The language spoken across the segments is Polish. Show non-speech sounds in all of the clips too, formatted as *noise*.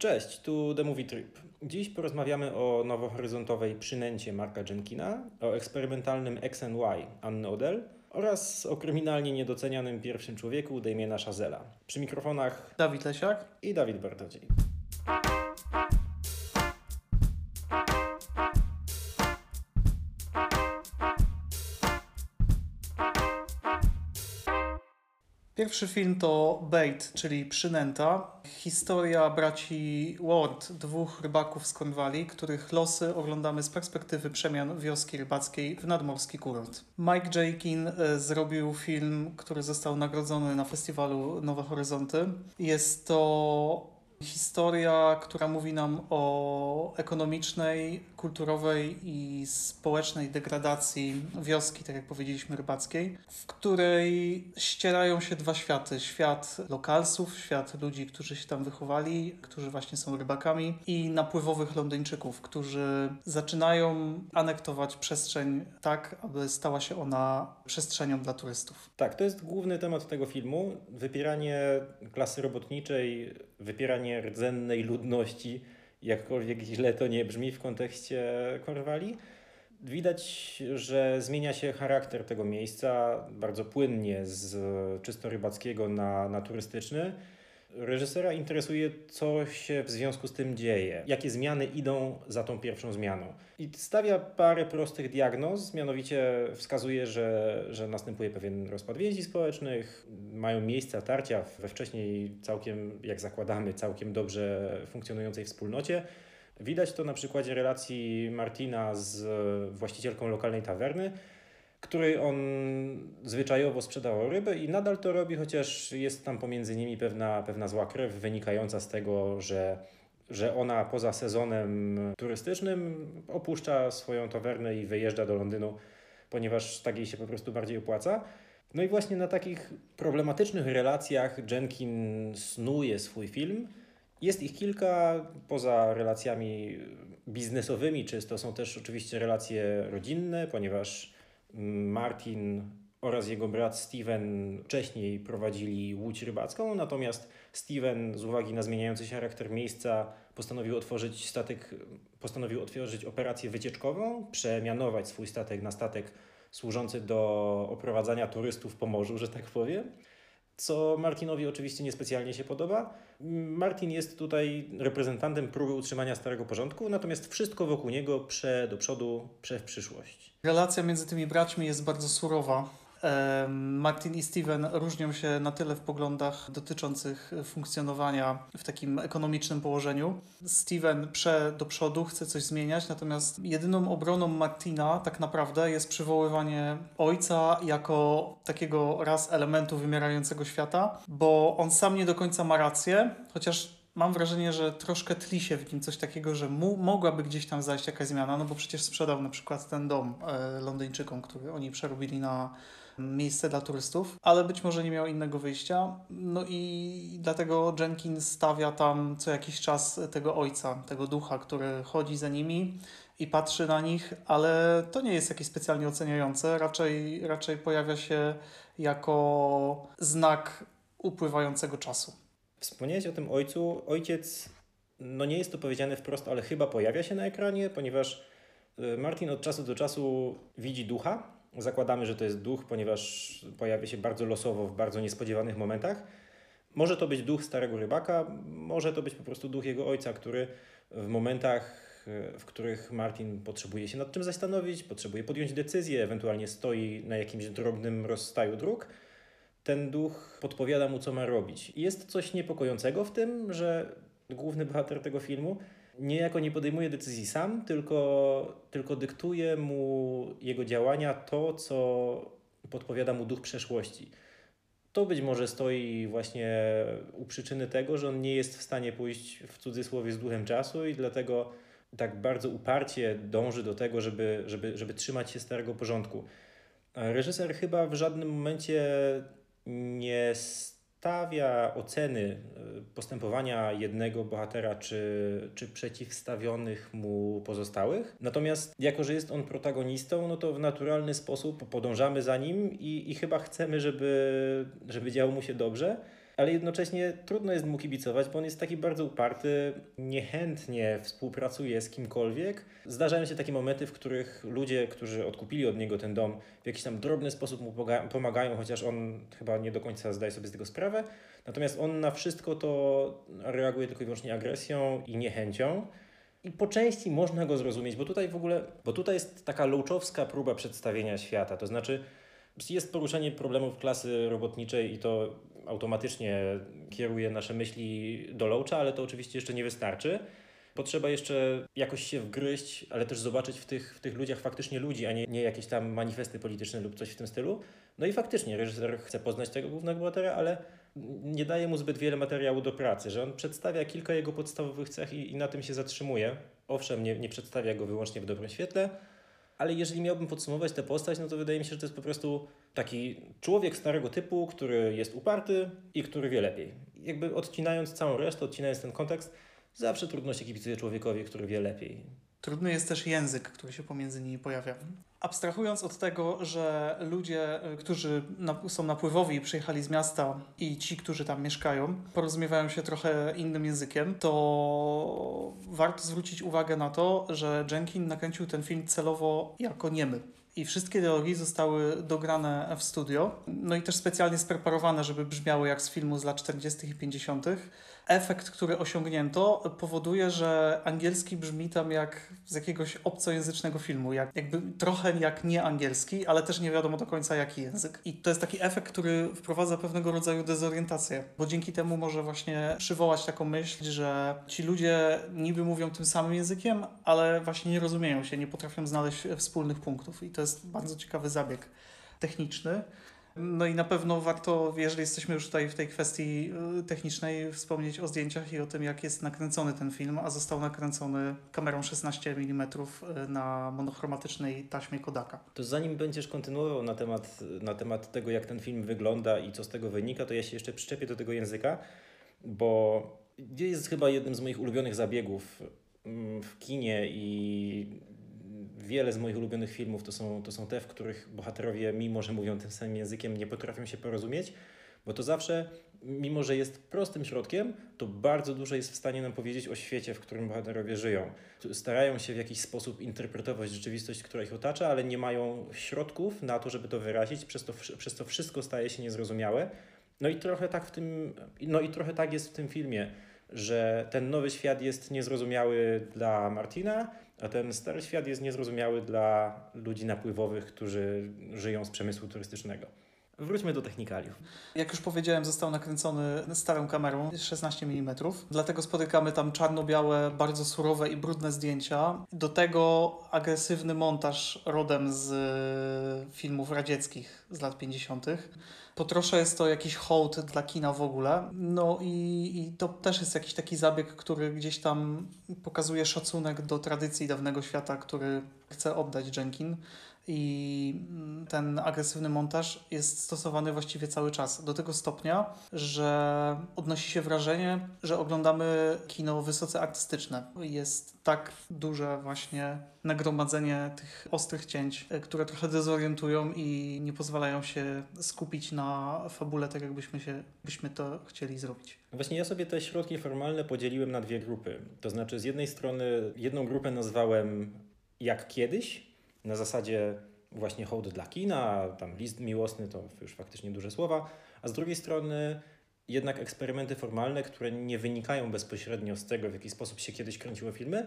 Cześć, tu The Movie Trip. Dziś porozmawiamy o nowohoryzontowej przynęcie Marka Jenkina, o eksperymentalnym X and Y Anny Odell oraz o kryminalnie niedocenianym pierwszym człowieku Damiena Chazela. Przy mikrofonach Dawid Lesiak i Dawid Bartodziej. Pierwszy film to Bait, czyli Przynęta. Historia braci Ward, dwóch rybaków z Cornwalli, których losy oglądamy z perspektywy przemian wioski rybackiej w nadmorski kurort. Mike Jakin e, zrobił film, który został nagrodzony na festiwalu Nowe Horyzonty. Jest to Historia, która mówi nam o ekonomicznej, kulturowej i społecznej degradacji wioski, tak jak powiedzieliśmy, rybackiej, w której ścierają się dwa światy. Świat lokalsów, świat ludzi, którzy się tam wychowali, którzy właśnie są rybakami i napływowych Londyńczyków, którzy zaczynają anektować przestrzeń tak, aby stała się ona przestrzenią dla turystów. Tak, to jest główny temat tego filmu. Wypieranie klasy robotniczej, wypieranie rdzennej ludności, jakkolwiek źle to nie brzmi w kontekście Korwali. Widać, że zmienia się charakter tego miejsca bardzo płynnie z czysto rybackiego na, na turystyczny. Reżysera interesuje, co się w związku z tym dzieje, jakie zmiany idą za tą pierwszą zmianą. I stawia parę prostych diagnoz, mianowicie wskazuje, że, że następuje pewien rozpad więzi społecznych, mają miejsce tarcia we wcześniej całkiem, jak zakładamy, całkiem dobrze funkcjonującej wspólnocie. Widać to na przykładzie relacji Martina z właścicielką lokalnej tawerny, której on zwyczajowo sprzedawał rybę i nadal to robi, chociaż jest tam pomiędzy nimi pewna, pewna zła krew wynikająca z tego, że, że ona poza sezonem turystycznym opuszcza swoją tawernę i wyjeżdża do Londynu, ponieważ tak jej się po prostu bardziej opłaca. No i właśnie na takich problematycznych relacjach Jenkin snuje swój film. Jest ich kilka, poza relacjami biznesowymi, czysto są też oczywiście relacje rodzinne, ponieważ Martin oraz jego brat Steven wcześniej prowadzili łódź rybacką, natomiast Steven z uwagi na zmieniający się charakter miejsca postanowił otworzyć statek, postanowił otworzyć operację wycieczkową, przemianować swój statek na statek służący do oprowadzania turystów po morzu, że tak powiem co Martinowi oczywiście niespecjalnie się podoba. Martin jest tutaj reprezentantem próby utrzymania starego porządku, natomiast wszystko wokół niego prze do przodu, prze w przyszłość. Relacja między tymi braćmi jest bardzo surowa. Martin i Steven różnią się na tyle w poglądach dotyczących funkcjonowania w takim ekonomicznym położeniu. Steven prze do przodu, chce coś zmieniać, natomiast jedyną obroną Martina tak naprawdę jest przywoływanie ojca jako takiego raz elementu wymierającego świata, bo on sam nie do końca ma rację, chociaż mam wrażenie, że troszkę tli się w nim coś takiego, że mu, mogłaby gdzieś tam zajść jakaś zmiana, no bo przecież sprzedał na przykład ten dom e, Londyńczykom, który oni przerobili na miejsce dla turystów, ale być może nie miał innego wyjścia. No i dlatego Jenkins stawia tam co jakiś czas tego ojca, tego ducha, który chodzi za nimi i patrzy na nich, ale to nie jest jakieś specjalnie oceniające, raczej, raczej pojawia się jako znak upływającego czasu. Wspomniałeś o tym ojcu. Ojciec, no nie jest to powiedziane wprost, ale chyba pojawia się na ekranie, ponieważ y, Martin od czasu do czasu widzi ducha, Zakładamy, że to jest duch, ponieważ pojawia się bardzo losowo w bardzo niespodziewanych momentach. Może to być duch starego rybaka, może to być po prostu duch jego ojca, który w momentach, w których Martin potrzebuje się nad czym zastanowić, potrzebuje podjąć decyzję, ewentualnie stoi na jakimś drobnym rozstaju dróg, ten duch podpowiada mu, co ma robić. I jest coś niepokojącego w tym, że główny bohater tego filmu niejako nie podejmuje decyzji sam, tylko, tylko dyktuje mu jego działania to, co podpowiada mu duch przeszłości. To być może stoi właśnie u przyczyny tego, że on nie jest w stanie pójść w cudzysłowie z duchem czasu i dlatego tak bardzo uparcie dąży do tego, żeby, żeby, żeby trzymać się starego porządku. Reżyser chyba w żadnym momencie nie stawia oceny e, postępowania jednego bohatera czy, czy przeciwstawionych mu pozostałych. Natomiast jako, że jest on protagonistą, no to w naturalny sposób podążamy za nim i, i chyba chcemy, żeby, żeby działo mu się dobrze. Ale jednocześnie trudno jest mu kibicować, bo on jest taki bardzo uparty, niechętnie współpracuje z kimkolwiek. Zdarzają się takie momenty, w których ludzie, którzy odkupili od niego ten dom, w jakiś tam drobny sposób mu pomagają, chociaż on chyba nie do końca zdaje sobie z tego sprawę. Natomiast on na wszystko to reaguje tylko i wyłącznie agresją i niechęcią. I po części można go zrozumieć, bo tutaj w ogóle, bo tutaj jest taka lołczowska próba przedstawienia świata, to znaczy jest poruszenie problemów klasy robotniczej i to automatycznie kieruje nasze myśli do Loacha, ale to oczywiście jeszcze nie wystarczy. Potrzeba jeszcze jakoś się wgryźć, ale też zobaczyć w tych, w tych ludziach faktycznie ludzi, a nie, nie jakieś tam manifesty polityczne lub coś w tym stylu. No i faktycznie reżyser chce poznać tego głównego bohatera, ale nie daje mu zbyt wiele materiału do pracy, że on przedstawia kilka jego podstawowych cech i, i na tym się zatrzymuje. Owszem, nie, nie przedstawia go wyłącznie w dobrym świetle, ale jeżeli miałbym podsumować tę postać, no to wydaje mi się, że to jest po prostu taki człowiek starego typu, który jest uparty i który wie lepiej. Jakby odcinając całą resztę, odcinając ten kontekst, zawsze trudno się kibicuje człowiekowi, który wie lepiej. Trudny jest też język, który się pomiędzy nimi pojawia. Abstrahując od tego, że ludzie, y, którzy są napływowi i przyjechali z miasta i ci, którzy tam mieszkają, porozumiewają się trochę innym językiem, to warto zwrócić uwagę na to, że Jenkin nakręcił ten film celowo jako niemy. I wszystkie dialogi zostały dograne w studio, no i też specjalnie spreparowane, żeby brzmiały jak z filmu z lat 40. i 50 efekt, który osiągnięto, powoduje, że angielski brzmi tam jak z jakiegoś obcojęzycznego filmu, jak, jakby trochę jak nie angielski, ale też nie wiadomo do końca jaki język. I to jest taki efekt, który wprowadza pewnego rodzaju dezorientację, bo dzięki temu może właśnie przywołać taką myśl, że ci ludzie niby mówią tym samym językiem, ale właśnie nie rozumieją się, nie potrafią znaleźć wspólnych punktów. I to jest bardzo ciekawy zabieg techniczny. No i na pewno warto, jeżeli jesteśmy już tutaj w tej kwestii y, technicznej, wspomnieć o zdjęciach i o tym, jak jest nakręcony ten film, a został nakręcony kamerą 16 mm y, na monochromatycznej taśmie Kodaka. To zanim będziesz kontynuował na temat, na temat tego, jak ten film wygląda i co z tego wynika, to ja się jeszcze przyczepię do tego języka, bo jest chyba jednym z moich ulubionych zabiegów mm, w kinie i wiele z moich ulubionych filmów to są, to są te, w których bohaterowie, mimo że mówią tym samym językiem, nie potrafią się porozumieć, bo to zawsze, mimo że jest prostym środkiem, to bardzo dużo jest w stanie nam powiedzieć o świecie, w którym bohaterowie żyją. Starają się w jakiś sposób interpretować rzeczywistość, która ich otacza, ale nie mają środków na to, żeby to wyrazić, przez to, przez to wszystko staje się niezrozumiałe. No i trochę tak w tym, no i trochę tak jest w tym filmie, że ten nowy świat jest niezrozumiały dla Martina, a ten stary świat jest niezrozumiały dla ludzi napływowych, którzy żyją z przemysłu turystycznego. Wróćmy do technikaliów. Jak już powiedziałem, został nakręcony starą kamerą 16 mm, dlatego spotykamy tam czarno-białe, bardzo surowe i brudne zdjęcia. Do tego agresywny montaż rodem z filmów radzieckich z lat 50. Po trosze jest to jakiś hołd dla kina w ogóle. No i, i to też jest jakiś taki zabieg, który gdzieś tam pokazuje szacunek do tradycji dawnego świata, który chce oddać Jenkin i ten agresywny montaż jest stosowany właściwie cały czas. Do tego stopnia, że odnosi się wrażenie, że oglądamy kino wysoce artystyczne. Jest tak duże właśnie nagromadzenie tych ostrych cięć, które trochę dezorientują i nie pozwalają się skupić na fabule tak, jakbyśmy się, byśmy to chcieli zrobić. Właśnie ja sobie te środki formalne podzieliłem na dwie grupy. To znaczy z jednej strony jedną grupę nazwałem jak kiedyś, na zasadzie właśnie hołd dla kina, tam list miłosny to już faktycznie duże słowa, a z drugiej strony jednak eksperymenty formalne, które nie wynikają bezpośrednio z tego, w jaki sposób się kiedyś kręciło filmy,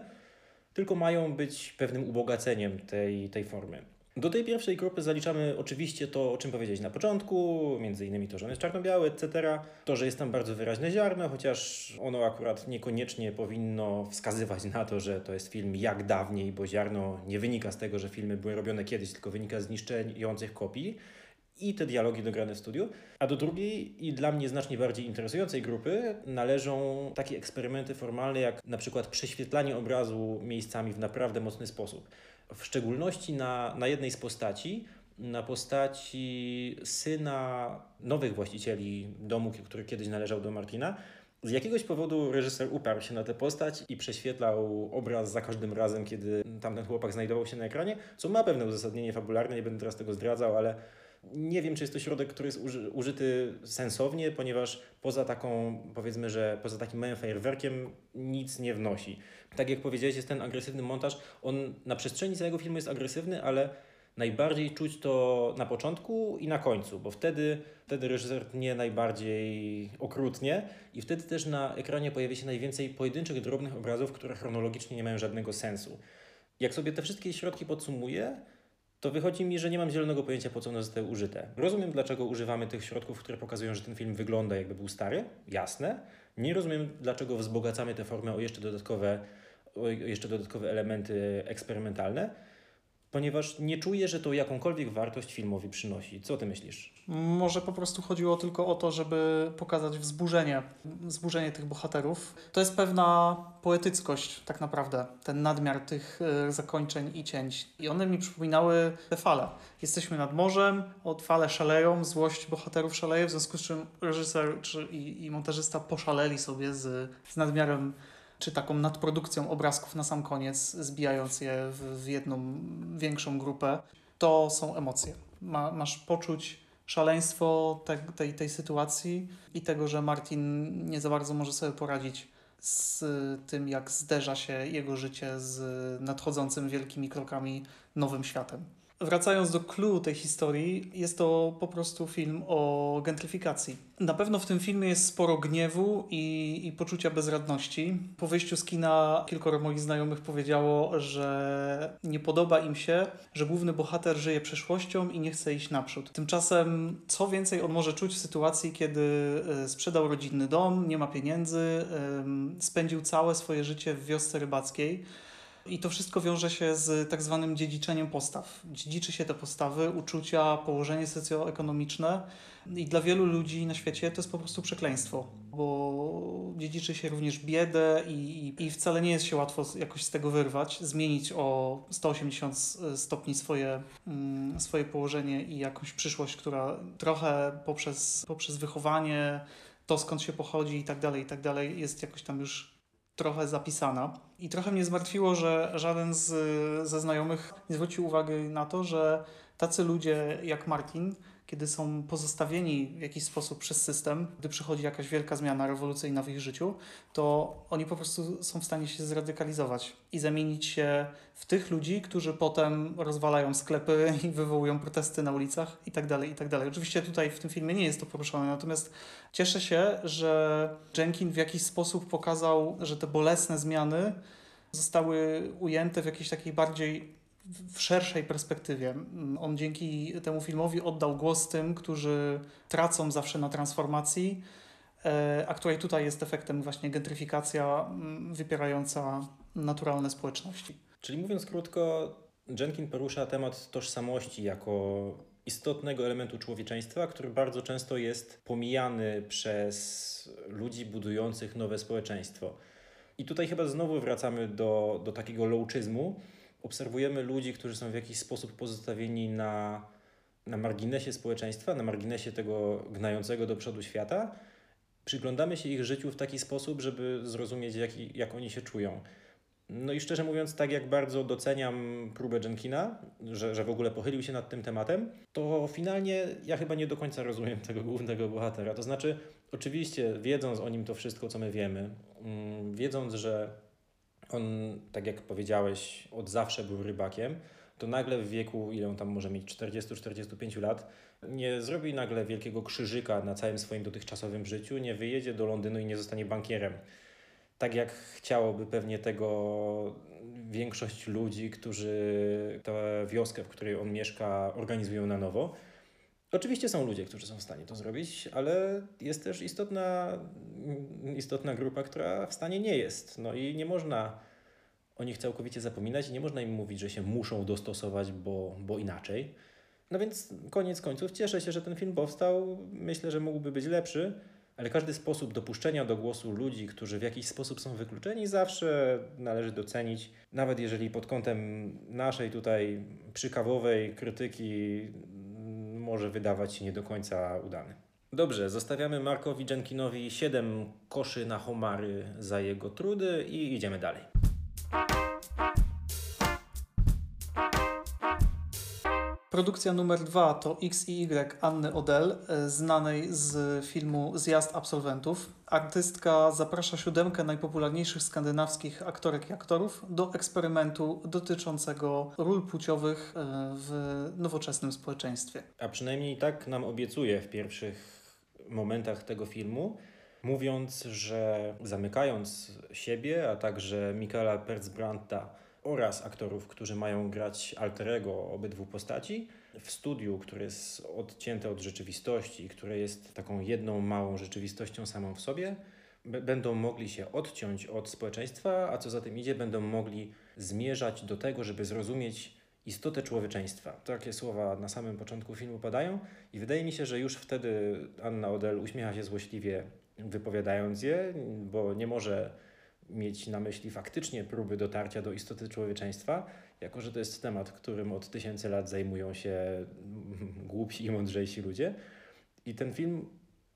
tylko mają być pewnym ubogaceniem tej, tej formy. Do tej pierwszej grupy zaliczamy oczywiście to, o czym powiedzieć na początku, między innymi to, że on jest czarno-biały, etc. To, że jest tam bardzo wyraźne ziarno, chociaż ono akurat niekoniecznie powinno wskazywać na to, że to jest film jak dawniej, bo ziarno nie wynika z tego, że filmy były robione kiedyś, tylko wynika z niszczących kopii i te dialogi dograne w studiu. A do drugiej i dla mnie znacznie bardziej interesującej grupy należą takie eksperymenty formalne, jak na przykład prześwietlanie obrazu miejscami w naprawdę mocny sposób w szczególności na, na jednej z postaci, na postaci syna nowych właścicieli domu, który kiedyś należał do Martina. Z jakiegoś powodu reżyser uparł się na tę postać i prześwietlał obraz za każdym razem, kiedy tamten chłopak znajdował się na ekranie, co ma pewne uzasadnienie fabularne, nie będę teraz tego zdradzał, ale Nie wiem, czy jest to środek, który jest uży, użyty sensownie, ponieważ poza taką, powiedzmy, że poza takim małym fajerwerkiem nic nie wnosi. Tak jak powiedziałeś, jest ten agresywny montaż. On na przestrzeni całego filmu jest agresywny, ale najbardziej czuć to na początku i na końcu, bo wtedy, wtedy reżyser tnie najbardziej okrutnie i wtedy też na ekranie pojawia się najwięcej pojedynczych, drobnych obrazów, które chronologicznie nie mają żadnego sensu. Jak sobie te wszystkie środki podsumuję, to wychodzi mi, że nie mam zielonego pojęcia, po co one zostały użyte. Rozumiem, dlaczego używamy tych środków, które pokazują, że ten film wygląda jakby był stary, jasne. Nie rozumiem, dlaczego wzbogacamy tę formę o jeszcze dodatkowe, jeszcze dodatkowe elementy eksperymentalne ponieważ nie czuję, że to jakąkolwiek wartość filmowi przynosi. Co ty myślisz? Może po prostu chodziło tylko o to, żeby pokazać wzburzenie, wzburzenie tych bohaterów. To jest pewna poetyckość, tak naprawdę, ten nadmiar tych e, zakończeń i cięć. I one mi przypominały te fale. Jesteśmy nad morzem, od fale szaleją, złość bohaterów szaleje, w związku z czym reżyser czy, i, i montażysta poszaleli sobie z, z nadmiarem czy taką nadprodukcją obrazków na sam koniec, zbijając je w, w jedną większą grupę, to są emocje. Ma, masz poczuć szaleństwo te, tej, tej sytuacji i tego, że Martin nie za bardzo może sobie poradzić z tym, jak zderza się jego życie z nadchodzącym wielkimi krokami nowym światem. Wracając do clue tej historii, jest to po prostu film o gentryfikacji. Na pewno w tym filmie jest sporo gniewu i, i poczucia bezradności. Po wyjściu z kina kilkoro moich znajomych powiedziało, że nie podoba im się, że główny bohater żyje przeszłością i nie chce iść naprzód. Tymczasem, co więcej on może czuć w sytuacji, kiedy e, sprzedał rodzinny dom, nie ma pieniędzy, spędził całe swoje życie w wiosce rybackiej i to wszystko wiąże się z tak zwanym dziedziczeniem postaw. Dziedziczy się te postawy, uczucia, położenie socjoekonomiczne i dla wielu ludzi na świecie to jest po prostu przekleństwo, bo dziedziczy się również biedę i, i wcale nie jest się łatwo jakoś z tego wyrwać, zmienić o 180 stopni swoje, mm, swoje położenie i jakąś przyszłość, która trochę poprzez, poprzez wychowanie, to skąd się pochodzi i tak dalej, i tak dalej, jest jakoś tam już trochę zapisana. I trochę mnie zmartwiło, że żaden z, ze znajomych nie zwrócił uwagi na to, że tacy ludzie jak Martin kiedy są pozostawieni w jakiś sposób przez system, gdy przychodzi jakaś wielka zmiana rewolucyjna w ich życiu, to oni po prostu są w stanie się zradykalizować i zamienić się w tych ludzi, którzy potem rozwalają sklepy *laughs* i wywołują protesty na ulicach itd. Tak itd. Tak Oczywiście tutaj w tym filmie nie jest to poruszone, natomiast cieszę się, że Jenkin w jakiś sposób pokazał, że te bolesne zmiany zostały ujęte w jakiejś takiej bardziej w szerszej perspektywie. On dzięki temu filmowi oddał głos tym, którzy tracą zawsze na transformacji, e, a której tutaj jest efektem właśnie gentryfikacja mm, wypierająca naturalne społeczności. Czyli mówiąc krótko, Jenkin porusza temat tożsamości jako istotnego elementu człowieczeństwa, który bardzo często jest pomijany przez ludzi budujących nowe społeczeństwo. I tutaj chyba znowu wracamy do, do takiego lołczyzmu, obserwujemy ludzi, którzy są w jakiś sposób pozostawieni na, na marginesie społeczeństwa, na marginesie tego gnającego do przodu świata. Przyglądamy się ich życiu w taki sposób, żeby zrozumieć, jak, jak oni się czują. No i szczerze mówiąc, tak jak bardzo doceniam próbę Jenkina, że, że w ogóle pochylił się nad tym tematem, to finalnie ja chyba nie do końca rozumiem tego głównego bohatera. To znaczy, oczywiście, wiedząc o nim to wszystko, co my wiemy, mm, wiedząc, że on, tak jak powiedziałeś, od zawsze był rybakiem, to nagle w wieku, ile on tam może mieć, 40-45 lat, nie zrobi nagle wielkiego krzyżyka na całym swoim dotychczasowym życiu, nie wyjedzie do Londynu i nie zostanie bankierem. Tak jak chciałoby pewnie tego większość ludzi, którzy tę wioskę, w której on mieszka, organizują na nowo. Oczywiście są ludzie, którzy są w stanie to zrobić, ale jest też istotna, istotna grupa, która w stanie nie jest. No i nie można o nich całkowicie zapominać i nie można im mówić, że się muszą dostosować, bo, bo inaczej. No więc koniec końców cieszę się, że ten film powstał. Myślę, że mógłby być lepszy, ale każdy sposób dopuszczenia do głosu ludzi, którzy w jakiś sposób są wykluczeni, zawsze należy docenić. Nawet jeżeli pod kątem naszej tutaj przykawowej krytyki może wydawać się nie do końca udany. Dobrze, zostawiamy Markowi Jenkinowi 7 koszy na homary za jego trudy i idziemy dalej. Produkcja numer dwa to X i Y Anny Odell, e, znanej z filmu Zjazd Absolwentów. Artystka zaprasza siódemkę najpopularniejszych skandynawskich aktorek i aktorów do eksperymentu dotyczącego ról płciowych e, w nowoczesnym społeczeństwie. A przynajmniej tak nam obiecuje w pierwszych momentach tego filmu, mówiąc, że zamykając siebie, a także Michaela Pertzbrandta oraz aktorów, którzy mają grać alterego obydwu postaci, w studiu, które jest odcięte od rzeczywistości, które jest taką jedną małą rzeczywistością samą w sobie, będą mogli się odciąć od społeczeństwa, a co za tym idzie, będą mogli zmierzać do tego, żeby zrozumieć istotę człowieczeństwa. Takie słowa na samym początku filmu padają i wydaje mi się, że już wtedy Anna Odell uśmiecha się złośliwie wypowiadając je, bo nie może mieć na myśli faktycznie próby dotarcia do istoty człowieczeństwa, jako że to jest temat, którym od tysięcy lat zajmują się *laughs* głupsi i mądrzejsi ludzie. I ten film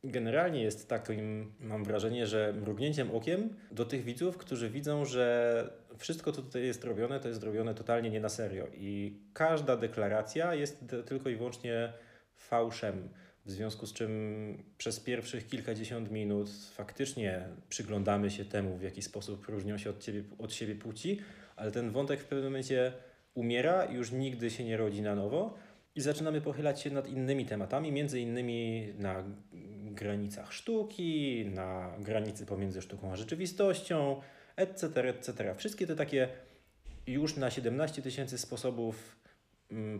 generalnie jest takim, mam wrażenie, że mrugnięciem okiem do tych widzów, którzy widzą, że wszystko, co tutaj jest robione, to jest robione totalnie nie na serio. I każda deklaracja jest tylko i wyłącznie fałszem. W związku z czym przez pierwszych kilkadziesiąt minut faktycznie przyglądamy się temu, w jaki sposób różnią się od, ciebie, od siebie płci, ale ten wątek w pewnym momencie umiera, już nigdy się nie rodzi na nowo i zaczynamy pochylać się nad innymi tematami, między innymi na granicach sztuki, na granicy pomiędzy sztuką a rzeczywistością, etc., etc. Wszystkie te takie już na 17 tysięcy sposobów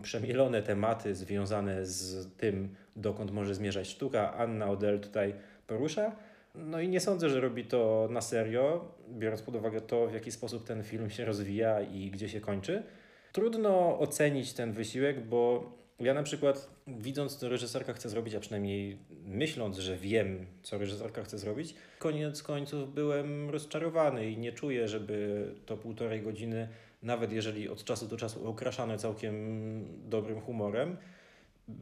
przemielone tematy związane z tym, dokąd może zmierzać sztuka, Anna Odell tutaj porusza. No i nie sądzę, że robi to na serio, biorąc pod uwagę to, w jaki sposób ten film się rozwija i gdzie się kończy. Trudno ocenić ten wysiłek, bo ja na przykład widząc, co reżyserka chce zrobić, a przynajmniej myśląc, że wiem, co reżyserka chce zrobić, koniec końców byłem rozczarowany i nie czuję, żeby to półtorej godziny, nawet jeżeli od czasu do czasu okraszane całkiem dobrym humorem,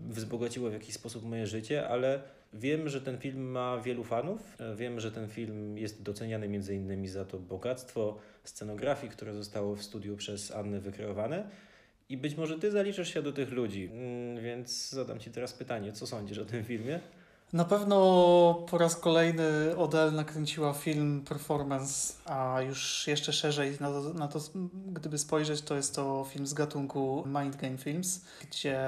wzbogaciło w jakiś sposób moje życie, ale wiem, że ten film ma wielu fanów. Wiem, że ten film jest doceniany między innymi za to bogactwo scenografii, które zostało w studiu przez Annę wykreowane. I być może ty zaliczysz się do tych ludzi, mm, więc zadam ci teraz pytanie, co sądzisz o tym filmie? Na pewno po raz kolejny Odell nakręciła film performance, a już jeszcze szerzej na to, na to, gdyby spojrzeć, to jest to film z gatunku Mind Game Films, gdzie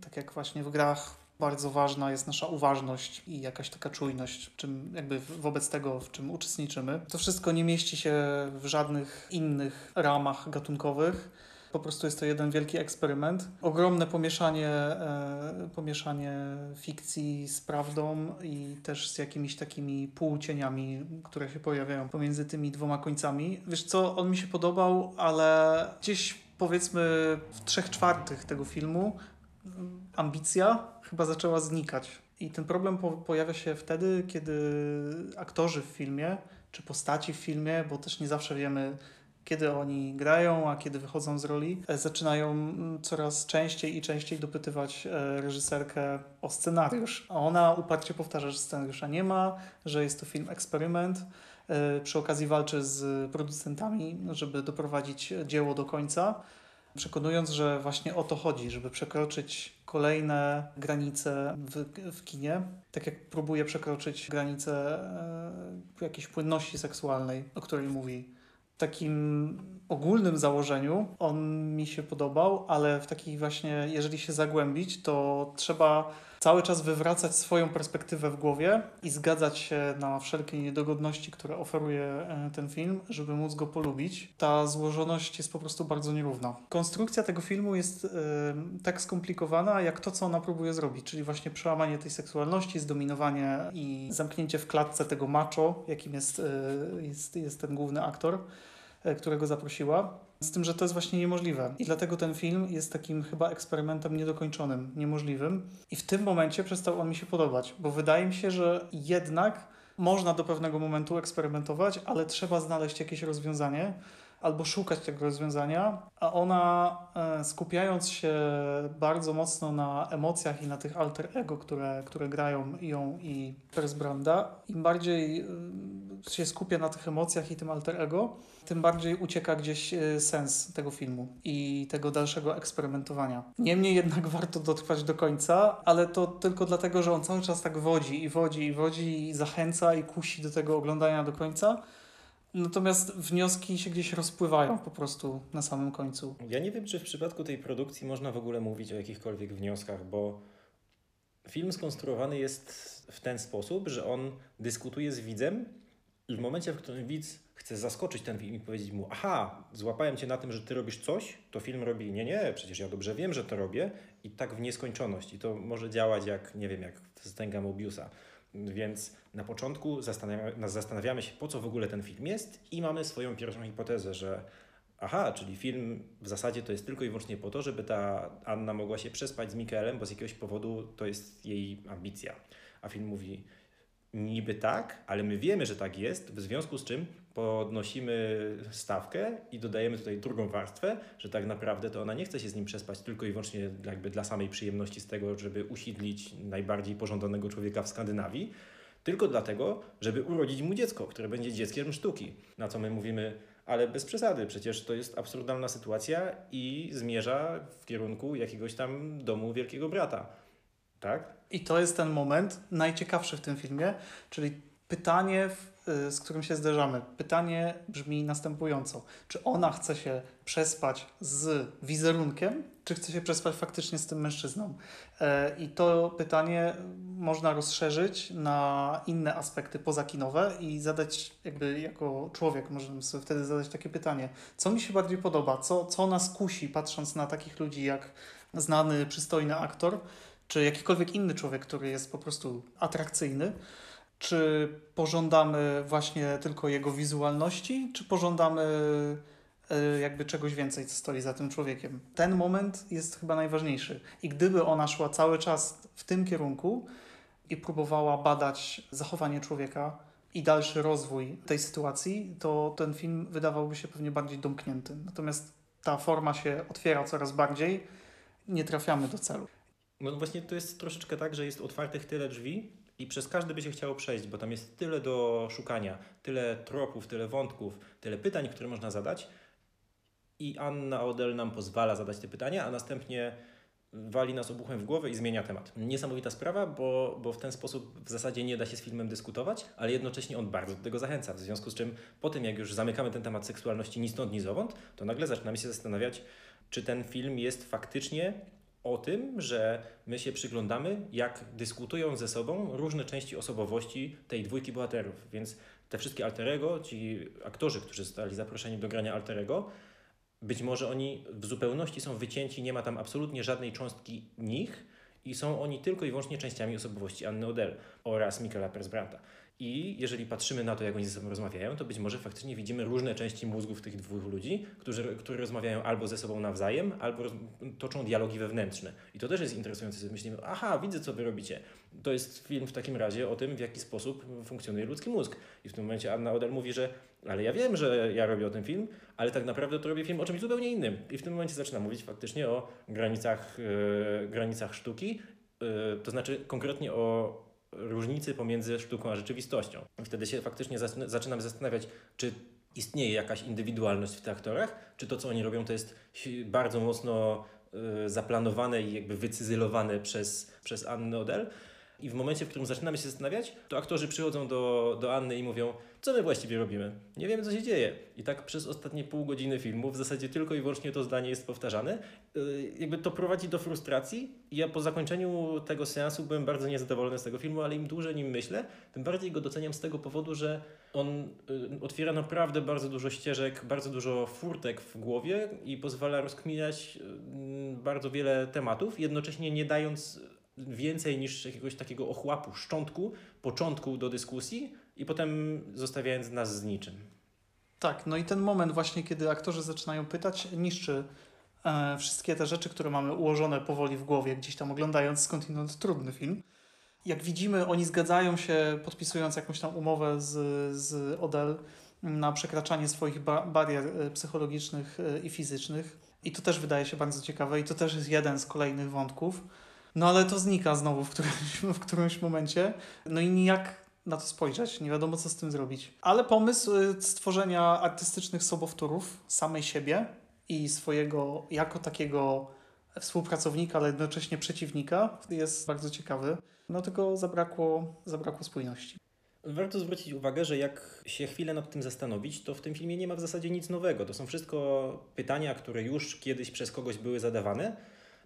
tak jak właśnie w grach bardzo ważna jest nasza uważność i jakaś taka czujność, czym jakby wobec tego, w czym uczestniczymy. To wszystko nie mieści się w żadnych innych ramach gatunkowych po prostu jest to jeden wielki eksperyment. Ogromne pomieszanie, e, pomieszanie fikcji z prawdą i też z jakimiś takimi półcieniami, które się pojawiają pomiędzy tymi dwoma końcami. Wiesz co, on mi się podobał, ale gdzieś powiedzmy w trzech czwartych tego filmu ambicja chyba zaczęła znikać. I ten problem po pojawia się wtedy, kiedy aktorzy w filmie, czy postaci w filmie, bo też nie zawsze wiemy, kiedy oni grają, a kiedy wychodzą z roli, e, zaczynają mm, coraz częściej i częściej dopytywać e, reżyserkę o scenariusz. A ona uparcie powtarza, że scenariusza nie ma, że jest to film eksperyment. E, przy okazji walczy z producentami, żeby doprowadzić dzieło do końca, przekonując, że właśnie o to chodzi, żeby przekroczyć kolejne granice w, w kinie, tak jak próbuje przekroczyć granice jakiejś płynności seksualnej, o której mówi takim ogólnym założeniu. On mi się podobał, ale w takiej właśnie, jeżeli się zagłębić, to trzeba cały czas wywracać swoją perspektywę w głowie i zgadzać się na wszelkie niedogodności, które oferuje e, ten film, żeby móc go polubić. Ta złożoność jest po prostu bardzo nierówna. Konstrukcja tego filmu jest y, tak skomplikowana, jak to, co ona próbuje zrobić, czyli właśnie przełamanie tej seksualności, zdominowanie i zamknięcie w klatce tego macho, jakim jest, y, jest, jest ten główny aktor którego zaprosiła. Z tym, że to jest właśnie niemożliwe. I dlatego ten film jest takim chyba eksperymentem niedokończonym, niemożliwym. I w tym momencie przestał on mi się podobać, bo wydaje mi się, że jednak można do pewnego momentu eksperymentować, ale trzeba znaleźć jakieś rozwiązanie albo szukać tego rozwiązania, a ona e, skupiając się bardzo mocno na emocjach i na tych alter ego, które, które grają ją i Persbranda, im bardziej się skupia na tych emocjach i tym alter ego, tym bardziej ucieka gdzieś e, sens tego filmu i tego dalszego eksperymentowania. Niemniej jednak *laughs* warto dotrwać do końca, ale to tylko dlatego, że on cały czas tak wodzi i wodzi i wodzi i zachęca i kusi do tego oglądania do końca. Natomiast wnioski się gdzieś rozpływają po prostu na samym końcu. Ja nie wiem, czy w przypadku tej produkcji można w ogóle mówić o jakichkolwiek wnioskach, bo film skonstruowany jest w ten sposób, że on dyskutuje z widzem i w momencie, w którym widz chce zaskoczyć ten film i powiedzieć mu, aha, złapałem cię na tym, że ty robisz coś, to film robi, nie, nie, przecież ja dobrze wiem, że to robię i tak w nieskończoność. I to może działać jak, nie wiem, jak stęga Mobiusa. Więc na początku zastanawia, zastanawiamy się, po co w ogóle ten film jest i mamy swoją pierwszą hipotezę, że aha, czyli film w zasadzie to jest tylko i wyłącznie po to, żeby ta Anna mogła się przespać z Mikaelem, bo z jakiegoś powodu to jest jej ambicja. A film mówi, niby tak, ale my wiemy, że tak jest, w związku z czym podnosimy stawkę i dodajemy tutaj drugą warstwę, że tak naprawdę to ona nie chce się z nim przespać tylko i wyłącznie jakby dla samej przyjemności z tego, żeby usiedlić najbardziej pożądanego człowieka w Skandynawii, tylko dlatego, żeby urodzić mu dziecko, które będzie dzieckiem sztuki. Na co my mówimy, ale bez przesady, przecież to jest absurdalna sytuacja i zmierza w kierunku jakiegoś tam domu wielkiego brata. Tak? I to jest ten moment najciekawszy w tym filmie, czyli pytanie, y, z którym się zderzamy. Pytanie brzmi następująco: czy ona chce się przespać z wizerunkiem, czy chce się przespać faktycznie z tym mężczyzną? E, I to pytanie można rozszerzyć na inne aspekty pozakinowe i zadać, jakby jako człowiek, możemy sobie wtedy zadać takie pytanie: co mi się bardziej podoba? Co, co nas kusi, patrząc na takich ludzi jak znany, przystojny aktor? Czy jakikolwiek inny człowiek, który jest po prostu atrakcyjny, czy pożądamy właśnie tylko jego wizualności, czy pożądamy e, jakby czegoś więcej, co stoi za tym człowiekiem. Ten moment jest chyba najważniejszy. I gdyby ona szła cały czas w tym kierunku i próbowała badać zachowanie człowieka i dalszy rozwój tej sytuacji, to ten film wydawałby się pewnie bardziej domknięty. Natomiast ta forma się otwiera coraz bardziej, nie trafiamy do celu. No właśnie to jest troszeczkę tak, że jest otwartych tyle drzwi i przez każdy by się chciało przejść, bo tam jest tyle do szukania, tyle tropów, tyle wątków, tyle pytań, które można zadać. I Anna Odell nam pozwala zadać te pytania, a następnie wali nas obuchem w głowę i zmienia temat. Niesamowita sprawa, bo, bo w ten sposób w zasadzie nie da się z filmem dyskutować, ale jednocześnie on bardzo do tego zachęca. W związku z czym po tym, jak już zamykamy ten temat seksualności ni stąd, ni zowąd, to nagle zaczynamy się zastanawiać, czy ten film jest faktycznie o tym, że my się przyglądamy, jak dyskutują ze sobą różne części osobowości tej dwójki bohaterów. Więc te wszystkie alterego, ci aktorzy, którzy zostali zaproszeni do grania alterego, być może oni w zupełności są wycięci, nie ma tam absolutnie żadnej cząstki nich i są oni tylko i wyłącznie częściami osobowości Anny Odell oraz Michaela Persbranta. I jeżeli patrzymy na to, jak oni ze sobą rozmawiają, to być może faktycznie widzimy różne części mózgów tych dwóch ludzi, którzy, które rozmawiają albo ze sobą nawzajem, albo roz, toczą dialogi wewnętrzne. I to też jest interesujące, że myślimy, aha, widzę, co wy robicie. To jest film w takim razie o tym, w jaki sposób funkcjonuje ludzki mózg. I w tym momencie Anna Odell mówi, że ale ja wiem, że ja robię o tym film, ale tak naprawdę to robię film o czymś zupełnie innym. I w tym momencie zaczyna mówić faktycznie o granicach, yy, granicach sztuki, yy, to znaczy konkretnie o różnicy pomiędzy sztuką a rzeczywistością. I wtedy się faktycznie zaczynam zastanawiać, czy istnieje jakaś indywidualność w tych aktorach, czy to, co oni robią, to jest bardzo mocno y, zaplanowane i jakby wycyzylowane przez, przez Annę Odell. I w momencie, w którym zaczynamy się zastanawiać, to aktorzy przychodzą do, do Anny i mówią, co my właściwie robimy? Nie wiemy, co się dzieje. I tak przez ostatnie pół godziny filmu w zasadzie tylko i wyłącznie to zdanie jest powtarzane. Yy, jakby to prowadzi do frustracji. Ja po zakończeniu tego seansu byłem bardzo niezadowolony z tego filmu, ale im dłużej nim myślę, tym bardziej go doceniam z tego powodu, że on yy, otwiera naprawdę bardzo dużo ścieżek, bardzo dużo furtek w głowie i pozwala rozkminiać yy, bardzo wiele tematów, jednocześnie nie dając więcej niż jakiegoś takiego ochłapu, szczątku, początku do dyskusji i potem zostawiając nas z niczym. Tak, no i ten moment właśnie, kiedy aktorzy zaczynają pytać, niszczy e, wszystkie te rzeczy, które mamy ułożone powoli w głowie, gdzieś tam oglądając skądinąd trudny film. Jak widzimy, oni zgadzają się, podpisując jakąś tam umowę z, z Odell na przekraczanie swoich ba barier e, psychologicznych e, i fizycznych. I to też wydaje się bardzo ciekawe i to też jest jeden z kolejnych wątków. No ale to znika znowu w którymś, *laughs* w którymś momencie. No i nijak na to spojrzeć, nie wiadomo co z tym zrobić. Ale pomysł y, stworzenia artystycznych sobowtórów samej siebie i swojego jako takiego współpracownika, ale jednocześnie przeciwnika jest bardzo ciekawy. No tylko zabrakło, zabrakło spójności. Warto zwrócić uwagę, że jak się chwilę nad tym zastanowić, to w tym filmie nie ma w zasadzie nic nowego. To są wszystko pytania, które już kiedyś przez kogoś były zadawane,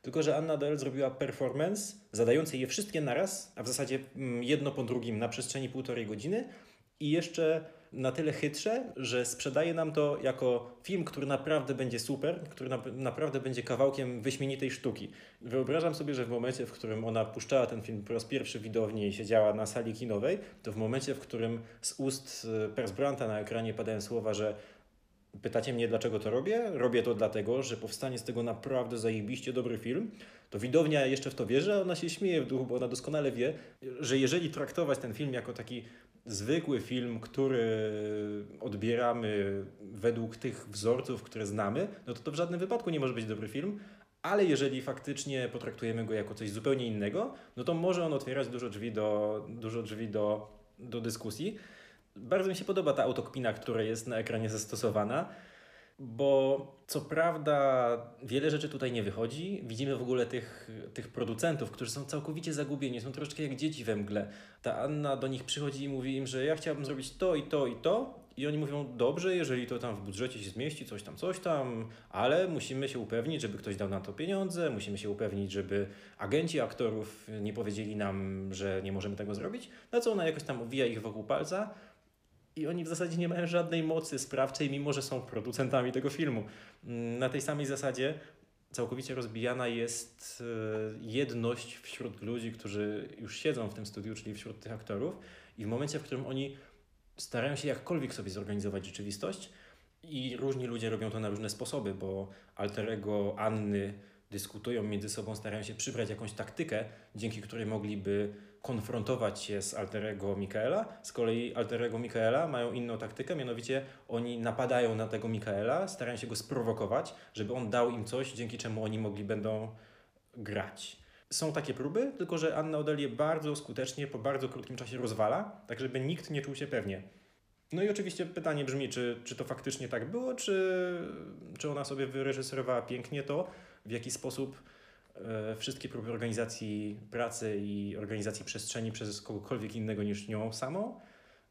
tylko że Anna Doyle zrobiła performance zadający je wszystkie naraz, a w zasadzie mm, jedno po drugim na przestrzeni półtorej godziny i jeszcze na tyle chytrze, że sprzedaje nam to jako film, który naprawdę będzie super, który na, naprawdę będzie kawałkiem wyśmienitej sztuki. Wyobrażam sobie, że w momencie, w którym ona puszczała ten film po raz pierwszy widownie i siedziała na sali kinowej, to w momencie, w którym z ust e, Persbranta na ekranie padają słowa, że Pytacie mnie, dlaczego to robię? Robię to dlatego, że powstanie z tego naprawdę zajebiście dobry film. To widownia jeszcze w to wierzy, ona się śmieje w duchu, bo ona doskonale wie, że jeżeli traktować ten film jako taki zwykły film, który odbieramy według tych wzorców, które znamy, no to to w żadnym wypadku nie może być dobry film, ale jeżeli faktycznie potraktujemy go jako coś zupełnie innego, no to może on otwierać dużo drzwi do, dużo drzwi do, do dyskusji. Bardzo mi się podoba ta autokpina, która jest na ekranie zastosowana, bo co prawda wiele rzeczy tutaj nie wychodzi. Widzimy w ogóle tych, tych producentów, którzy są całkowicie zagubieni, są troszeczkę jak dzieci we mgle. Ta Anna do nich przychodzi i mówi im, że ja chciałabym zrobić to i to i to. I oni mówią, dobrze, jeżeli to tam w budżecie się zmieści, coś tam, coś tam, ale musimy się upewnić, żeby ktoś dał na to pieniądze, musimy się upewnić, żeby agenci aktorów nie powiedzieli nam, że nie możemy tego zrobić. Na co ona jakoś tam owija ich wokół palca i oni w zasadzie nie mają żadnej mocy sprawczej, mimo że są producentami tego filmu. Mm, na tej samej zasadzie całkowicie rozbijana jest e, jedność wśród ludzi, którzy już siedzą w tym studiu, czyli wśród tych aktorów, i w momencie, w którym oni starają się jakkolwiek sobie zorganizować rzeczywistość, i różni ludzie robią to na różne sposoby, bo alterego Anny dyskutują między sobą, starają się przybrać jakąś taktykę, dzięki której mogliby konfrontować się z alterego Mikaela. Z kolei alterego Mikaela mają inną taktykę, mianowicie oni napadają na tego Mikaela, starają się go sprowokować, żeby on dał im coś, dzięki czemu oni mogli będą grać. Są takie próby, tylko że Anna Odelie bardzo skutecznie po bardzo krótkim czasie rozwala, tak żeby nikt nie czuł się pewnie. No i oczywiście pytanie brzmi, czy, czy to faktycznie tak było, czy, czy ona sobie wyreżyserowała pięknie to, w jaki sposób wszystkie próby organizacji pracy i organizacji przestrzeni przez kogokolwiek innego niż nią samą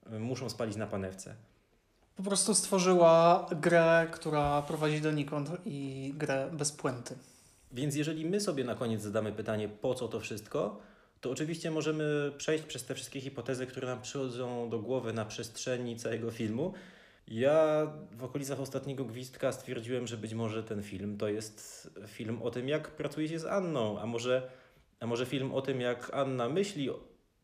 e, muszą spalić na panewce. Po prostu stworzyła grę, która prowadzi donikąd i grę bez puenty. Więc jeżeli my sobie na koniec zadamy pytanie, po co to wszystko, to oczywiście możemy przejść przez te wszystkie hipotezy, które nam przychodzą do głowy na przestrzeni całego filmu ja w okolicach ostatniego gwizdka stwierdziłem, że być może ten film to jest film o tym, jak pracuje się z Anną, a może, a może film o tym, jak Anna myśli,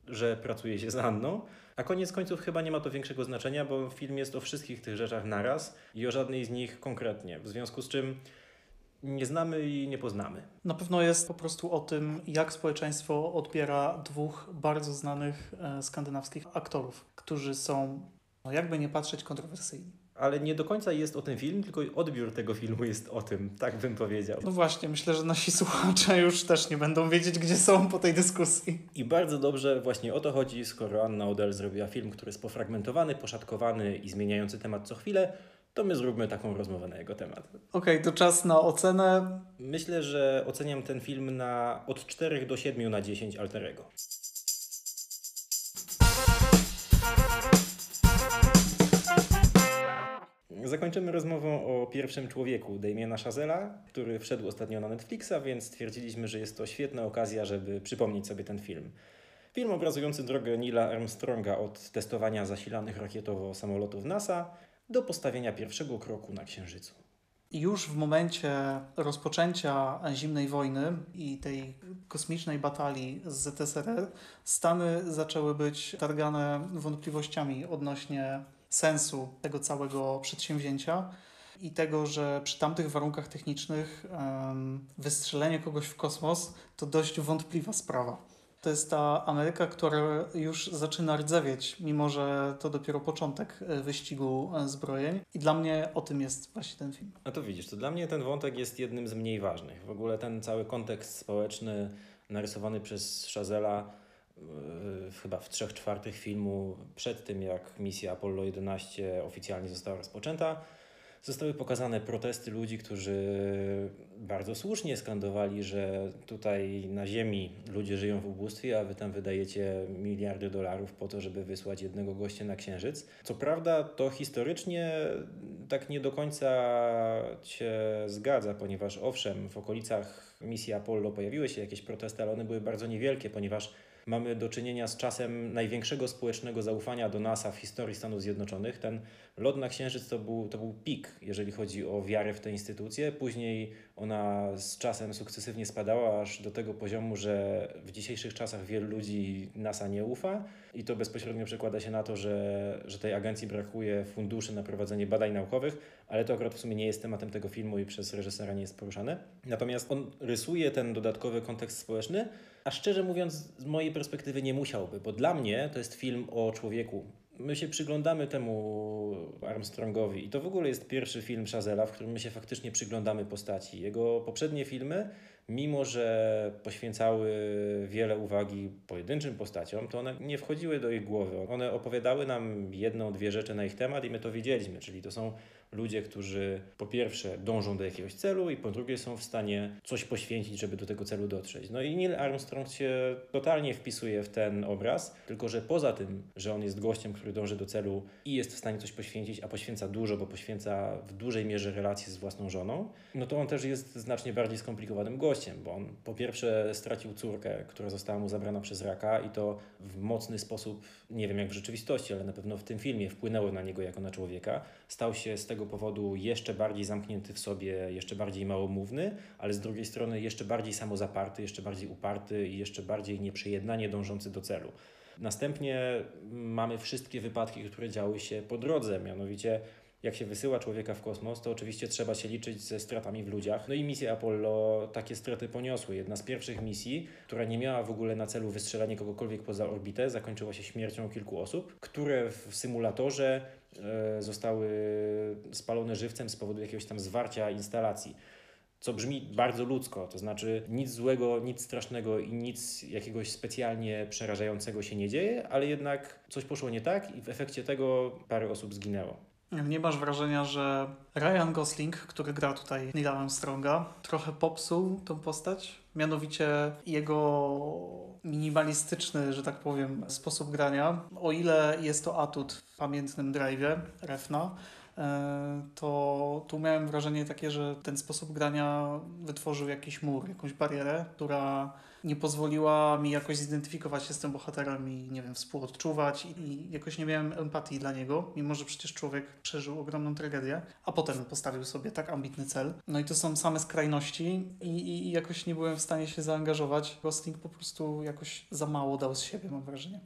że pracuje się z Anną. A koniec końców chyba nie ma to większego znaczenia, bo film jest o wszystkich tych rzeczach naraz i o żadnej z nich konkretnie. W związku z czym nie znamy i nie poznamy. Na pewno jest po prostu o tym, jak społeczeństwo odbiera dwóch bardzo znanych e, skandynawskich aktorów, którzy są no jakby nie patrzeć kontrowersyjnie. Ale nie do końca jest o tym film, tylko odbiór tego filmu jest o tym, tak bym powiedział. No właśnie, myślę, że nasi *laughs* słuchacze już też nie będą wiedzieć, gdzie są po tej dyskusji. I bardzo dobrze właśnie o to chodzi, skoro Anna Odell zrobiła film, który jest pofragmentowany, poszatkowany i zmieniający temat co chwilę, to my zróbmy taką rozmowę na jego temat. Okej, okay, to czas na ocenę. Myślę, że oceniam ten film na od 4 do 7 na 10 alterego. Zakończymy rozmową o pierwszym człowieku, Damiena Chazela, który wszedł ostatnio na Netflixa, więc stwierdziliśmy, że jest to świetna okazja, żeby przypomnieć sobie ten film. Film obrazujący drogę Nila Armstronga od testowania zasilanych rakietowo samolotów NASA do postawienia pierwszego kroku na Księżycu. Już w momencie rozpoczęcia zimnej wojny i tej kosmicznej batalii z ZSRR, Stany zaczęły być targane wątpliwościami odnośnie sensu tego całego przedsięwzięcia i tego, że przy tamtych warunkach technicznych wystrzelenie kogoś w kosmos to dość wątpliwa sprawa. To jest ta Ameryka, która już zaczyna rdzewieć, mimo że to dopiero początek e, wyścigu e, zbrojeń. I dla mnie o tym jest właśnie ten film. No to widzisz, to dla mnie ten wątek jest jednym z mniej ważnych. W ogóle ten cały kontekst społeczny narysowany przez Chazela chyba w trzech czwartych filmu, przed tym jak misja Apollo 11 oficjalnie została rozpoczęta, zostały pokazane protesty ludzi, którzy bardzo słusznie skandowali, że tutaj na Ziemi ludzie żyją w ubóstwie, a wy tam wydajecie miliardy dolarów po to, żeby wysłać jednego gościa na Księżyc. Co prawda, to historycznie tak nie do końca się zgadza, ponieważ owszem, w okolicach misji Apollo pojawiły się jakieś protesty, ale one były bardzo niewielkie, ponieważ mamy do czynienia z czasem największego społecznego zaufania do NASA w historii Stanów Zjednoczonych. Ten lot na Księżyc to był, to był pik, jeżeli chodzi o wiarę w tę instytucję. Później ona z czasem sukcesywnie spadała aż do tego poziomu, że w dzisiejszych czasach wielu ludzi NASA nie ufa i to bezpośrednio przekłada się na to, że, że tej agencji brakuje funduszy na prowadzenie badań naukowych, ale to akurat w sumie nie jest tematem tego filmu i przez reżysera nie jest poruszane. Natomiast on rysuje ten dodatkowy kontekst społeczny, a szczerze mówiąc, z mojej perspektywy nie musiałby, bo dla mnie to jest film o człowieku. My się przyglądamy temu Armstrongowi i to w ogóle jest pierwszy film Chazela, w którym my się faktycznie przyglądamy postaci. Jego poprzednie filmy, mimo że poświęcały wiele uwagi pojedynczym postaciom, to one nie wchodziły do ich głowy. One opowiadały nam jedną, dwie rzeczy na ich temat i my to wiedzieliśmy, czyli to są ludzie, którzy po pierwsze dążą do jakiegoś celu i po drugie są w stanie coś poświęcić, żeby do tego celu dotrzeć. No i Neil Armstrong się totalnie wpisuje w ten obraz, tylko że poza tym, że on jest gościem, który dąży do celu i jest w stanie coś poświęcić, a poświęca dużo, bo poświęca w dużej mierze relacje z własną żoną, no to on też jest znacznie bardziej skomplikowanym gościem, bo on po pierwsze stracił córkę, która została mu zabrana przez raka i to w mocny sposób, nie wiem jak w rzeczywistości, ale na pewno w tym filmie wpłynęło na niego jako na człowieka. Stał się z tego tego powodu jeszcze bardziej zamknięty w sobie, jeszcze bardziej małomówny, ale z drugiej strony jeszcze bardziej samozaparty, jeszcze bardziej uparty i jeszcze bardziej nieprzejednanie dążący do celu. Następnie mamy wszystkie wypadki, które działy się po drodze, mianowicie jak się wysyła człowieka w kosmos, to oczywiście trzeba się liczyć ze stratami w ludziach. No i misja Apollo takie straty poniosły. Jedna z pierwszych misji, która nie miała w ogóle na celu wystrzelanie kogokolwiek poza orbitę, zakończyła się śmiercią kilku osób, które w symulatorze zostały spalone żywcem z powodu jakiegoś tam zwarcia instalacji co brzmi bardzo ludzko, to znaczy nic złego, nic strasznego i nic jakiegoś specjalnie przerażającego się nie dzieje, ale jednak coś poszło nie tak i w efekcie tego parę osób zginęło. Nie masz wrażenia, że Ryan Gosling, który gra tutaj Neil Armstronga, trochę popsuł tą postać? Mianowicie jego minimalistyczny, że tak powiem, sposób grania. O ile jest to atut w pamiętnym drive'ie Refna, to tu miałem wrażenie takie, że ten sposób grania wytworzył jakiś mur, jakąś barierę, która nie pozwoliła mi jakoś zidentyfikować się z tym bohaterem i, nie wiem, współodczuwać i jakoś nie miałem empatii dla niego, mimo że przecież człowiek przeżył ogromną tragedię, a potem postawił sobie tak ambitny cel. No i to są same skrajności i, i jakoś nie byłem w stanie się zaangażować. Gosling po prostu jakoś za mało dał z siebie, mam wrażenie.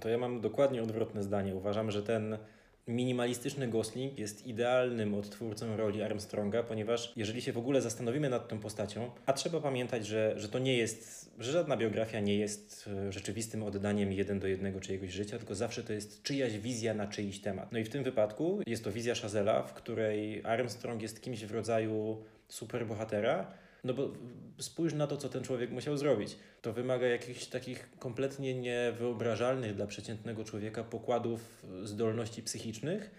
To ja mam dokładnie odwrotne zdanie. Uważam, że ten Minimalistyczny Gosling jest idealnym odtwórcą roli Armstronga, ponieważ jeżeli się w ogóle zastanowimy nad tą postacią, a trzeba pamiętać, że, że to nie jest, że żadna biografia nie jest e, rzeczywistym oddaniem jeden do jednego czyjegoś życia, tylko zawsze to jest czyjaś wizja na czyjś temat. No i w tym wypadku jest to wizja Chazela, w której Armstrong jest kimś w rodzaju superbohatera, no bo spójrz na to, co ten człowiek musiał zrobić. To wymaga jakichś takich kompletnie niewyobrażalnych dla przeciętnego człowieka pokładów zdolności psychicznych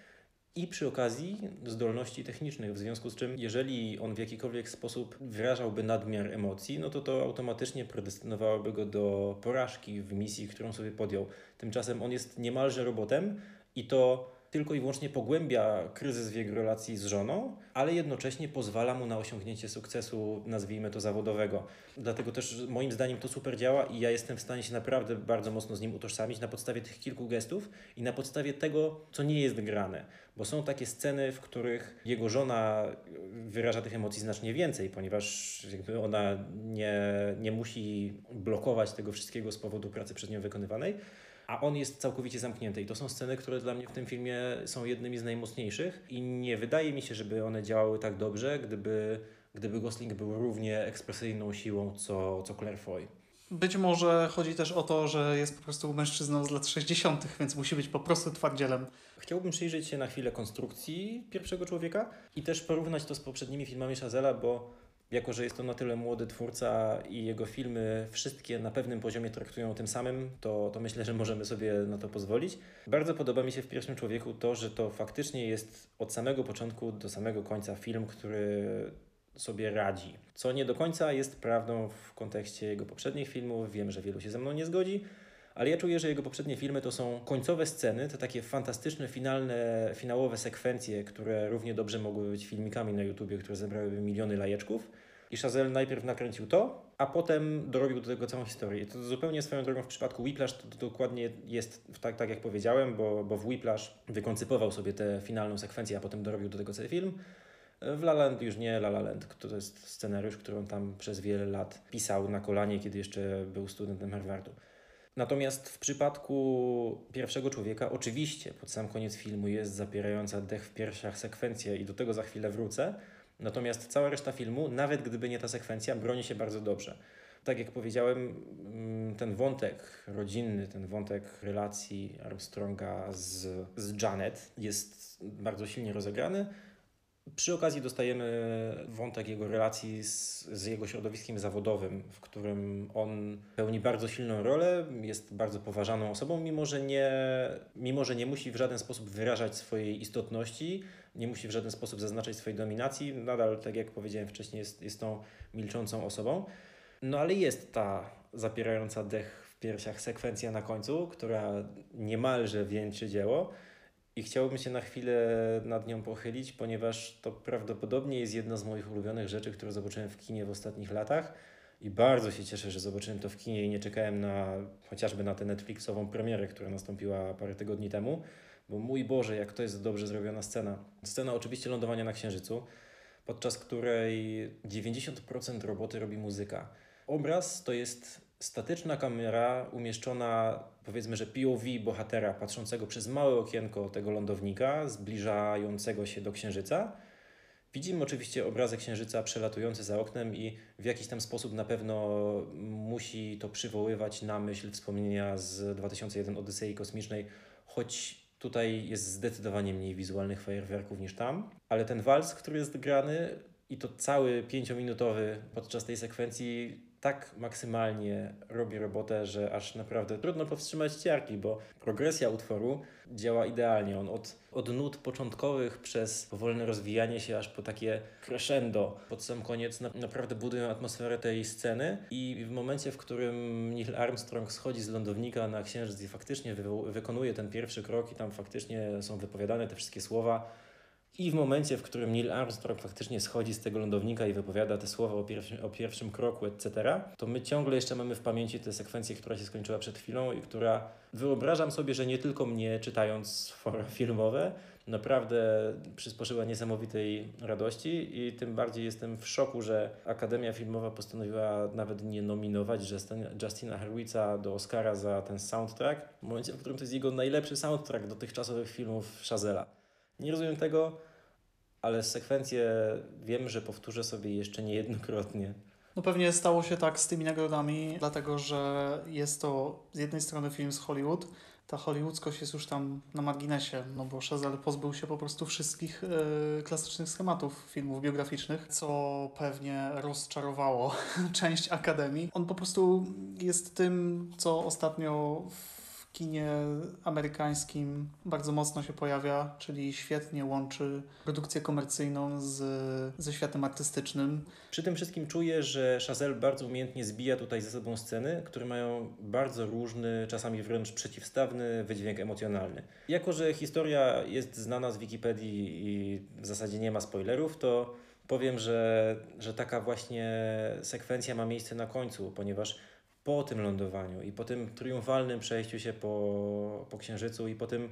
i przy okazji zdolności technicznych, w związku z czym jeżeli on w jakikolwiek sposób wyrażałby nadmiar emocji, no to to automatycznie predestynowałoby go do porażki w misji, którą sobie podjął. Tymczasem on jest niemalże robotem i to tylko i wyłącznie pogłębia kryzys w jego relacji z żoną, ale jednocześnie pozwala mu na osiągnięcie sukcesu, nazwijmy to zawodowego. Dlatego też moim zdaniem to super działa i ja jestem w stanie się naprawdę bardzo mocno z nim utożsamić na podstawie tych kilku gestów i na podstawie tego, co nie jest grane. Bo są takie sceny, w których jego żona wyraża tych emocji znacznie więcej, ponieważ jakby ona nie, nie musi blokować tego wszystkiego z powodu pracy przez nią wykonywanej a on jest całkowicie zamknięty. I to są sceny, które dla mnie w tym filmie są jednymi z najmocniejszych i nie wydaje mi się, żeby one działały tak dobrze, gdyby, gdyby Gosling był równie ekspresyjną siłą co, co Claire Foy. Być może chodzi też o to, że jest po prostu mężczyzną z lat 60., więc musi być po prostu twardzielem. Chciałbym przyjrzeć się na chwilę konstrukcji pierwszego człowieka i też porównać to z poprzednimi filmami Chazela, bo Jako, że jest to na tyle młody twórca i jego filmy wszystkie na pewnym poziomie traktują tym samym, to, to myślę, że możemy sobie na to pozwolić. Bardzo podoba mi się w pierwszym człowieku to, że to faktycznie jest od samego początku do samego końca film, który sobie radzi. Co nie do końca jest prawdą w kontekście jego poprzednich filmów. Wiem, że wielu się ze mną nie zgodzi, ale ja czuję, że jego poprzednie filmy to są końcowe sceny, to takie fantastyczne, finalne, finałowe sekwencje, które równie dobrze mogły być filmikami na YouTubie, które zebrałyby miliony lajeczków. I Chazelle najpierw nakręcił to, a potem dorobił do tego całą historię. I to zupełnie swoją drogą w przypadku Whiplash to, to dokładnie jest tak, tak jak powiedziałem, bo, bo w Whiplash wykoncypował sobie tę finalną sekwencję, a potem dorobił do tego cały film. W La Land już nie La La Land, to jest scenariusz, który on tam przez wiele lat pisał na kolanie, kiedy jeszcze był studentem Harvardu. Natomiast w przypadku pierwszego człowieka, oczywiście pod sam koniec filmu jest zapierająca dech w piersiach sekwencja i do tego za chwilę wrócę. Natomiast cała reszta filmu, nawet gdyby nie ta sekwencja, broni się bardzo dobrze. Tak jak powiedziałem, mm, ten wątek rodzinny, ten wątek relacji Armstronga z, z Janet jest bardzo silnie rozegrany. Przy okazji dostajemy wątek jego relacji z, z, jego środowiskiem zawodowym, w którym on pełni bardzo silną rolę, jest bardzo poważaną osobą, mimo że nie, mimo, że nie musi w żaden sposób wyrażać swojej istotności, nie musi w żaden sposób zaznaczać swojej dominacji. Nadal, tak jak powiedziałem wcześniej, jest, jest tą milczącą osobą. No ale jest ta zapierająca dech w piersiach sekwencja na końcu, która niemalże wieńczy dzieło. I chciałbym się na chwilę nad nią pochylić, ponieważ to prawdopodobnie jest jedna z moich ulubionych rzeczy, które zobaczyłem w kinie w ostatnich latach. I bardzo się cieszę, że zobaczyłem to w kinie i nie czekałem na chociażby na tę Netflixową premierę, która nastąpiła parę tygodni temu. Bo mój Boże, jak to jest dobrze zrobiona scena. Scena oczywiście lądowania na Księżycu, podczas której 90% roboty robi muzyka. Obraz to jest statyczna kamera umieszczona, powiedzmy, że POV bohatera patrzącego przez małe okienko tego lądownika, zbliżającego się do księżyca. Widzimy oczywiście obrazek księżyca przelatujący za oknem i w jakiś tam sposób na pewno musi to przywoływać na myśl wspomnienia z 2001 Odysei Kosmicznej, choć tutaj jest zdecydowanie mniej wizualnych fajerwerków niż tam. Ale ten wals, który jest grany i to cały pięciominutowy podczas tej sekwencji tak maksymalnie robi robotę, że aż naprawdę trudno powstrzymać ciarki, bo progresja utworu działa idealnie. On od, od nut początkowych przez powolne rozwijanie się aż po takie crescendo pod sam koniec na, naprawdę budują atmosferę tej sceny i w momencie, w którym Neil Armstrong schodzi z lądownika na księżyc i faktycznie wy, wykonuje ten pierwszy krok i tam faktycznie są wypowiadane te wszystkie słowa, i w momencie, w którym Neil Armstrong faktycznie schodzi z tego lądownika i wypowiada te słowa o pierwszym, o pierwszym kroku, etc., to my ciągle jeszcze mamy w pamięci tę sekwencję, która się skończyła przed chwilą i która wyobrażam sobie, że nie tylko mnie czytając fora *laughs* filmowe, naprawdę przysporzyła niesamowitej radości i tym bardziej jestem w szoku, że Akademia Filmowa postanowiła nawet nie nominować Justina Hurwitza do Oscara za ten soundtrack, w momencie, w którym to jest jego najlepszy soundtrack dotychczasowych filmów Shazela. Nie rozumiem tego, ale sekwencję wiem, że powtórzę sobie jeszcze niejednokrotnie. No pewnie stało się tak z tymi nagrodami, dlatego że jest to z jednej strony film z Hollywood, ta hollywoodzkość jest już tam na marginesie, no bo Chazelle pozbył się po prostu wszystkich y, klasycznych schematów filmów biograficznych, co pewnie rozczarowało *laughs* część Akademii. On po prostu jest tym, co ostatnio w kinie amerykańskim bardzo mocno się pojawia, czyli świetnie łączy produkcję komercyjną z, ze światem artystycznym. Przy tym wszystkim czuję, że Chazelle bardzo umiejętnie zbija tutaj ze sobą sceny, które mają bardzo różny, czasami wręcz przeciwstawny wydźwięk emocjonalny. Jako, że historia jest znana z Wikipedii i w zasadzie nie ma spoilerów, to powiem, że, że taka właśnie sekwencja ma miejsce na końcu, ponieważ po tym lądowaniu i po tym triumfalnym przejściu się po, po Księżycu i po tym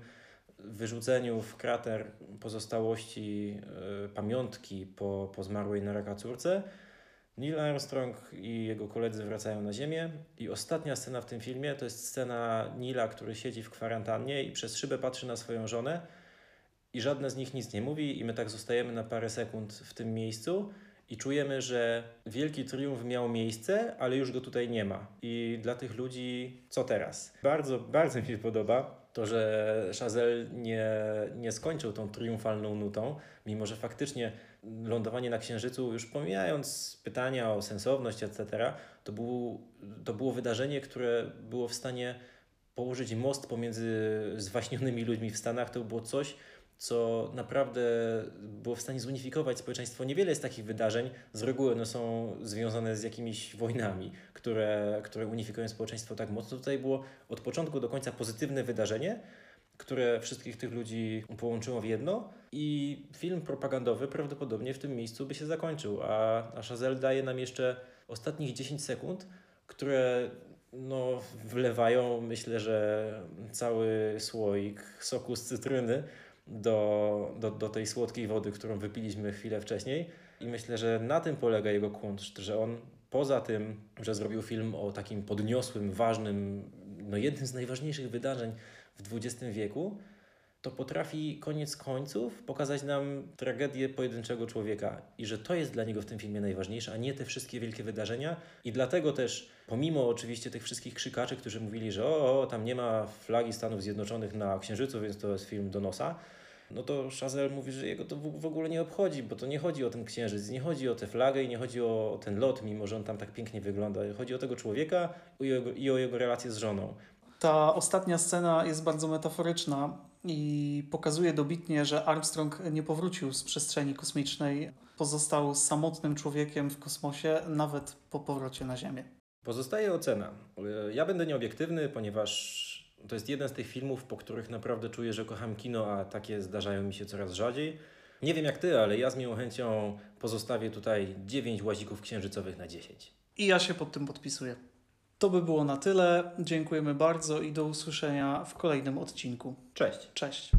wyrzuceniu w krater pozostałości y, pamiątki po, po zmarłej na raka córce, Neil Armstrong i jego koledzy wracają na Ziemię i ostatnia scena w tym filmie to jest scena Nila, który siedzi w kwarantannie i przez szybę patrzy na swoją żonę i żadne z nich nic nie mówi i my tak zostajemy na parę sekund w tym miejscu i czujemy, że wielki triumf miał miejsce, ale już go tutaj nie ma. I dla tych ludzi co teraz? Bardzo, bardzo mi się podoba To, że Chazelle nie, nie skończył tą triumfalną nutą, mimo że faktycznie lądowanie na Księżycu, już pomijając pytania o sensowność, etc., to, był, to było wydarzenie, które było w stanie położyć most pomiędzy zwaśnionymi ludźmi w Stanach. To było coś, co naprawdę było w stanie zunifikować społeczeństwo. Niewiele jest takich wydarzeń, z reguły one są związane z jakimiś wojnami, które, które unifikują społeczeństwo tak mocno. Tutaj było od początku do końca pozytywne wydarzenie, które wszystkich tych ludzi połączyło w jedno i film propagandowy prawdopodobnie w tym miejscu by się zakończył, a, a Chazelle daje nam jeszcze ostatnich 10 sekund, które no, wlewają myślę, że cały słoik soku z cytryny do, do, do tej słodkiej wody, którą wypiliśmy chwilę wcześniej. I myślę, że na tym polega jego kunszt, że on poza tym, że zrobił film o takim podniosłym, ważnym, no jednym z najważniejszych wydarzeń w XX wieku, to potrafi koniec końców pokazać nam tragedię pojedynczego człowieka i że to jest dla niego w tym filmie najważniejsze, a nie te wszystkie wielkie wydarzenia. I dlatego też, pomimo oczywiście tych wszystkich krzykaczy, którzy mówili, że o, o tam nie ma flagi Stanów Zjednoczonych na Księżycu, więc to jest film do nosa, no to Chazelle mówi, że jego to w ogóle nie obchodzi, bo to nie chodzi o ten księżyc, nie chodzi o tę flagę i nie chodzi o ten lot, mimo że on tam tak pięknie wygląda. Chodzi o tego człowieka i o jego, i o jego relację z żoną. Ta ostatnia scena jest bardzo metaforyczna i pokazuje dobitnie, że Armstrong nie powrócił z przestrzeni kosmicznej, pozostał samotnym człowiekiem w kosmosie, nawet po powrocie na Ziemię. Pozostaje ocena. Ja będę nieobiektywny, ponieważ to jest jeden z tych filmów, po których naprawdę czuję, że kocham kino, a takie zdarzają mi się coraz rzadziej. Nie wiem jak ty, ale ja z miłą chęcią pozostawię tutaj 9 łazików księżycowych na 10. I ja się pod tym podpisuję. To by było na tyle. Dziękujemy bardzo i do usłyszenia w kolejnym odcinku. Cześć. Cześć.